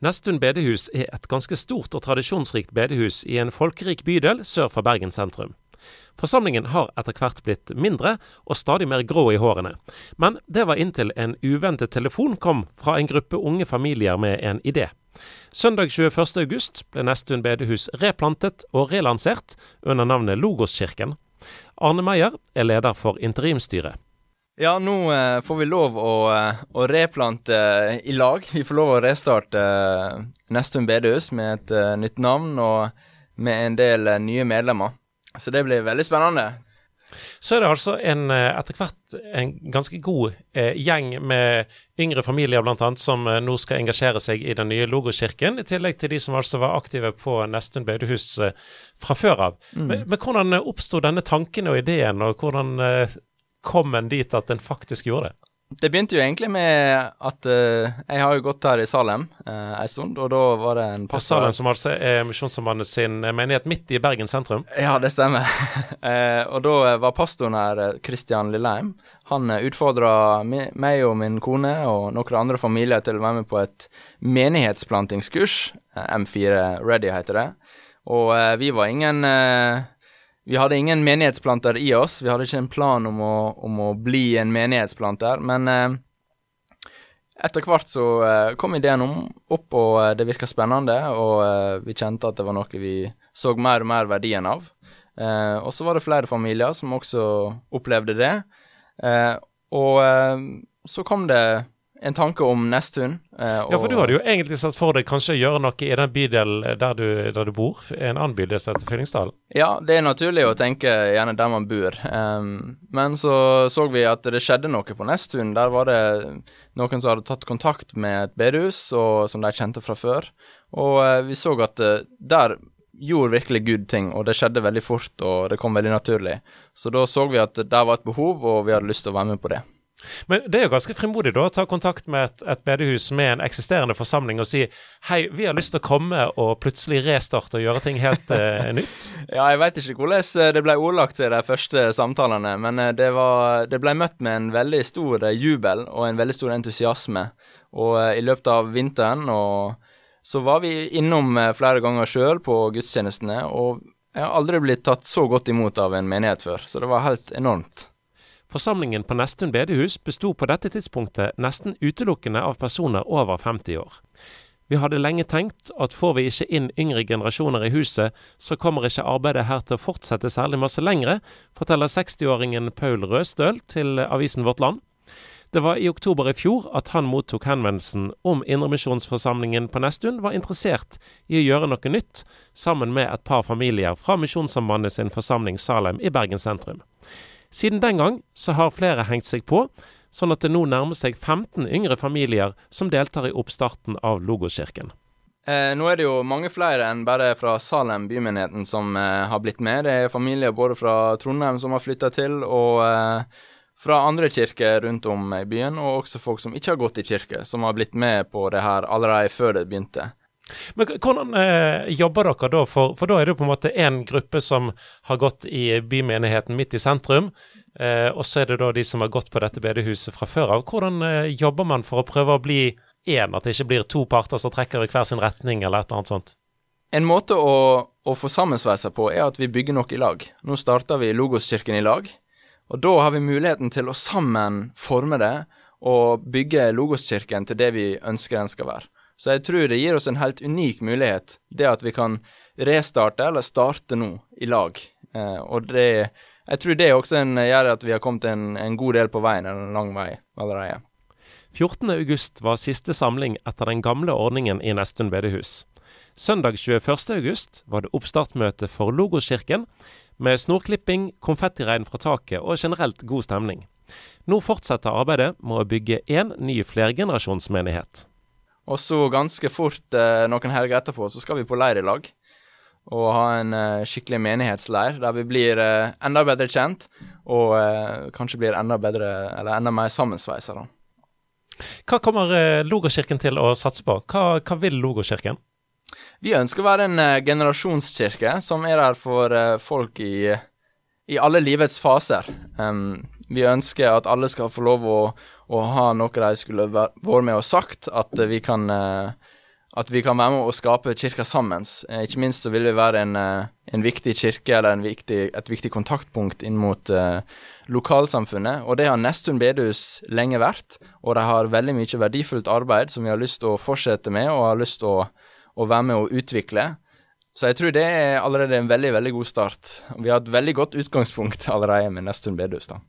Nestun bedehus er et ganske stort og tradisjonsrikt bedehus i en folkerik bydel sør for Bergen sentrum. Forsamlingen har etter hvert blitt mindre og stadig mer grå i hårene. Men det var inntil en uventet telefon kom fra en gruppe unge familier med en idé. Søndag 21.8 ble Nestun bedehus replantet og relansert under navnet Logoskirken. Arne Meyer er leder for interimstyret. Ja, nå eh, får vi lov å, eh, å replante eh, i lag. Vi får lov å restarte eh, Nestun bedehus med et eh, nytt navn og med en del eh, nye medlemmer. Så det blir veldig spennende. Så er det altså en, etter hvert en ganske god gjeng med yngre familier annet, som nå skal engasjere seg i den nye Logokirken, i tillegg til de som altså var aktive på Nestun bedehus eh, fra før av. Mm. Men, men hvordan oppsto denne tanken og ideen, og hvordan kom en dit at en faktisk gjorde det? Det begynte jo egentlig med at uh, jeg har jo gått her i Salem uh, en stund, og da var det en pastor Salem, som altså er Misjonssambandet sin menighet midt i Bergen sentrum. Ja, det stemmer. uh, og da var pastoren her, Kristian Christian Lilleheim, han uh, utfordra meg og min kone og noen andre familier til å være med på et menighetsplantingskurs. Eh, M4 Ready heter det. Og vi var ingen eh, Vi hadde ingen menighetsplanter i oss. Vi hadde ikke en plan om å, om å bli en menighetsplanter, men eh, etter hvert så eh, kom ideen om, opp, og eh, det virka spennende, og eh, vi kjente at det var noe vi så mer og mer verdien av. Eh, og så var det flere familier som også opplevde det. Eh, og så kom det en tanke om Nesttun. eh, Ja, for du hadde jo egentlig sett for deg kanskje å gjøre noe i den bydelen der du, der du bor, en annen bydel som heter Fyllingsdalen. Ja, det er naturlig å tenke gjerne der man bor. Um, men så så vi at det skjedde noe på Nesttun. Der var det noen som hadde tatt kontakt med et bedehus som de kjente fra før. Og uh, vi så at uh, der gjorde virkelig Gud ting, og det skjedde veldig fort, og det kom veldig naturlig. Så da så vi at der var et behov, og vi hadde lyst til å være med på det. Men det er jo ganske frimodig da å ta kontakt med et, et bedehus med en eksisterende forsamling og si hei, vi har lyst til å komme og plutselig restarte og gjøre ting helt eh, nytt. Ja, jeg veit ikke hvordan eh, det ble ordlagt i de første samtalene, men eh, det, var, det ble møtt med en veldig stor eh, jubel og en veldig stor entusiasme. Og i løpet av vinteren og så var vi innom flere ganger sjøl på gudstjenestene, og jeg har aldri blitt tatt så godt imot av en menighet før, så det var helt enormt. Forsamlingen på Nestun bedehus besto på dette tidspunktet nesten utelukkende av personer over 50 år. Vi hadde lenge tenkt at får vi ikke inn yngre generasjoner i huset, så kommer ikke arbeidet her til å fortsette særlig masse lengre, forteller 60-åringen Paul Røstøl til avisen Vårt Land. Det var i oktober i fjor at han mottok henvendelsen om Indremisjonsforsamlingen på Nestun var interessert i å gjøre noe nytt, sammen med et par familier fra Misjonssambandet sin forsamling Salem i Bergen sentrum. Siden den gang så har flere hengt seg på, sånn at det nå nærmer seg 15 yngre familier som deltar i oppstarten av Logoskirken. Eh, nå er det jo mange flere enn bare fra Salem bymenigheten som eh, har blitt med. Det er familier både fra Trondheim som har flytta til, og eh, fra andre kirker rundt om i byen, og også folk som ikke har gått i kirke, som har blitt med på det her allerede før det begynte. Men hvordan eh, jobber dere da? For, for da er det jo på en måte én gruppe som har gått i bymenigheten midt i sentrum, eh, og så er det da de som har gått på dette bedehuset fra før av. Hvordan eh, jobber man for å prøve å bli én, at det ikke blir to parter som trekker i hver sin retning, eller et eller annet sånt? En måte å, å få sammensveisa på er at vi bygger noe i lag. Nå starter vi Logoskirken i lag, og da har vi muligheten til å sammen forme det og bygge Logoskirken til det vi ønsker den skal være. Så jeg tror det gir oss en helt unik mulighet, det at vi kan restarte eller starte nå i lag. Eh, og det Jeg tror det også en, gjør at vi har kommet en, en god del på veien, eller en lang vei allerede. 14. august var siste samling etter den gamle ordningen i Nestun bedehus. Søndag 21. august var det oppstartmøte for Logoskirken, med snorklipping, konfettiregn fra taket og generelt god stemning. Nå fortsetter arbeidet med å bygge én ny flergenerasjonsmenighet. Og så ganske fort, eh, noen helger etterpå, så skal vi på leir i lag. Og ha en eh, skikkelig menighetsleir der vi blir eh, enda bedre kjent, og kanskje blir enda bedre, eller enda mer sammensveisa, da. Hva kommer Logoskirken til å satse på? Hva, hva vil Logokirken? Vi ønsker å være en generasjonskirke som er der for folk i, i alle livets faser. Em, vi ønsker at alle skal få lov å, å ha noe de skulle vært med og sagt, at vi kan eh, at vi kan være med å skape kirka sammen. Eh, ikke minst så vil vi være en, eh, en viktig kirke, eller viktig, et viktig kontaktpunkt inn mot uh, lokalsamfunnet. Og det har Nesttun bedehus lenge vært, og de har veldig mye verdifullt arbeid som vi har lyst til å fortsette med, og har lyst til å, å være med å utvikle. Så jeg tror det er allerede en veldig veldig god start. Vi har et veldig godt utgangspunkt allerede med Nesttun bedehus. da.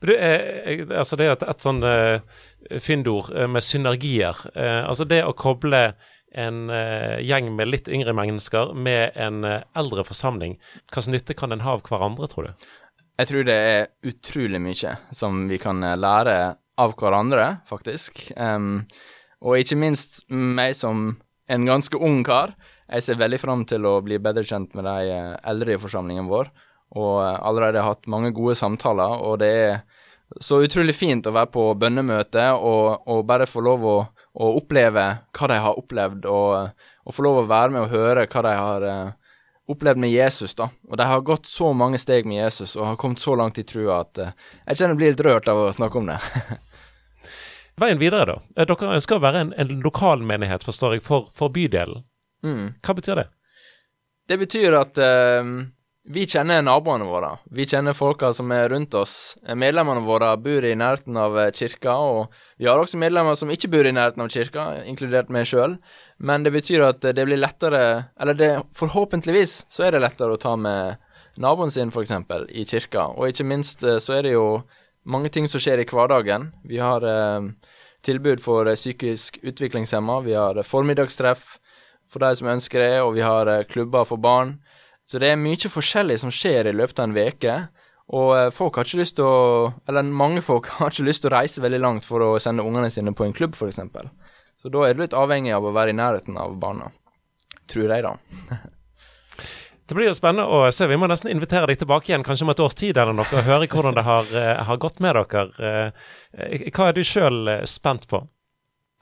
Du, eh, altså det er et, et sånn eh, fyndord eh, med synergier. Eh, altså det å koble en uh, gjeng med litt yngre mennesker med en eldre forsamling. Hva slags nytte kan den ha av hverandre, tror du? Jeg tror det er utrolig mye som vi kan lære av hverandre, faktisk. Um, og ikke minst meg som en ganske ung kar. Jeg ser veldig fram til å bli bedre kjent med de eldre i forsamlingen vår, og allerede har hatt mange gode samtaler, og det er så utrolig fint å være på bønnemøte og, og bare få lov å å, oppleve hva de har opplevd, og, og få lov å være med og høre hva de har uh, opplevd med Jesus. da. Og de har gått så mange steg med Jesus og har kommet så langt i trua at uh, jeg kjenner jeg blir litt rørt av å snakke om det. Veien videre, da. Eh, dere ønsker å være en, en lokalmenighet, forstår jeg, for, for bydelen. Mm. Hva betyr det? Det betyr at uh, vi kjenner naboene våre. Vi kjenner folka som er rundt oss. Medlemmene våre bor i nærheten av eh, kirka, og vi har også medlemmer som ikke bor i nærheten av kirka, inkludert meg sjøl. Men det betyr at det blir lettere Eller det, forhåpentligvis så er det lettere å ta med naboen sin, f.eks., i kirka. Og ikke minst eh, så er det jo mange ting som skjer i hverdagen. Vi har eh, tilbud for eh, psykisk utviklingshemma, vi har formiddagstreff for de som ønsker det, og vi har eh, klubber for barn. Så det er mye forskjellig som skjer i løpet av en uke. Og eh, folk har ikke lyst til å Eller mange folk har ikke lyst til å reise veldig langt for å sende ungene sine på en klubb, f.eks. Så da er du litt avhengig av å være i nærheten av barna. Tror jeg, da. Det blir jo spennende å se. Vi må nesten invitere deg tilbake igjen kanskje om et års tid eller noe, og høre hvordan det har, eh, har gått med dere. Eh, hva er du sjøl spent på?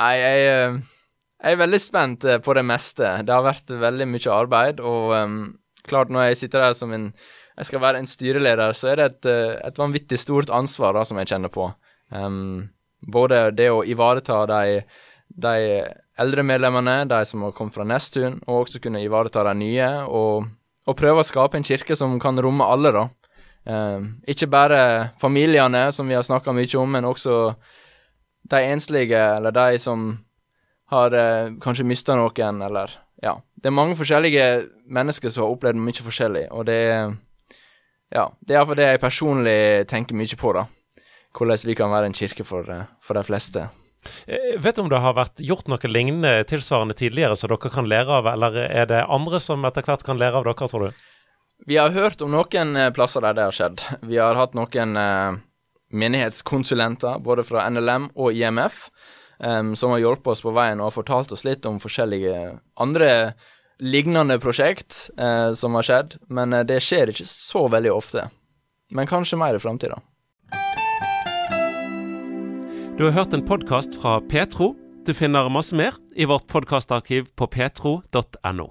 Nei, jeg, jeg, er veldig spent på det meste. Det har vært veldig mye arbeid, og um, klart, når jeg sitter der som en jeg skal være en styreleder, så er det et, eh, et vanvittig stort ansvar da, som jeg kjenner på. Um, både det å ivareta de, de, eldre medlemmene, de som har kommet fra Nesttun, og også kunne ivareta de nye, og, og, prøve å skape en kirke som kan romme alle, da. Um, ikke bare familiene, som vi har snakka mye om, men også de enslige, eller de som har eh, kanskje mista noen, eller ja. Det er mange forskjellige mennesker som har opplevd mye forskjellig, og det er Ja, det er iallfall det jeg personlig tenker mye på, da. Hvordan vi kan være en kirke for, eh, for de fleste. Jeg eh, vet du om det har vært gjort noe lignende tilsvarende tidligere som dere kan lære av, eller er det andre som etter hvert kan lære av dere, tror du? Vi har hørt om noen eh, plasser der det har skjedd. Vi har hatt noen menighetskonsulenter, både fra NLM og IMF, um, som har hjulpet oss på veien og har fortalt oss litt om forskjellige andre lignende prosjekt uh, som har skjedd, men uh, det skjer ikke så veldig ofte. Men kanskje mer i framtida. Du har hørt en podkast fra Petro. Du finner masse mer i vårt podkastarkiv på petro.no.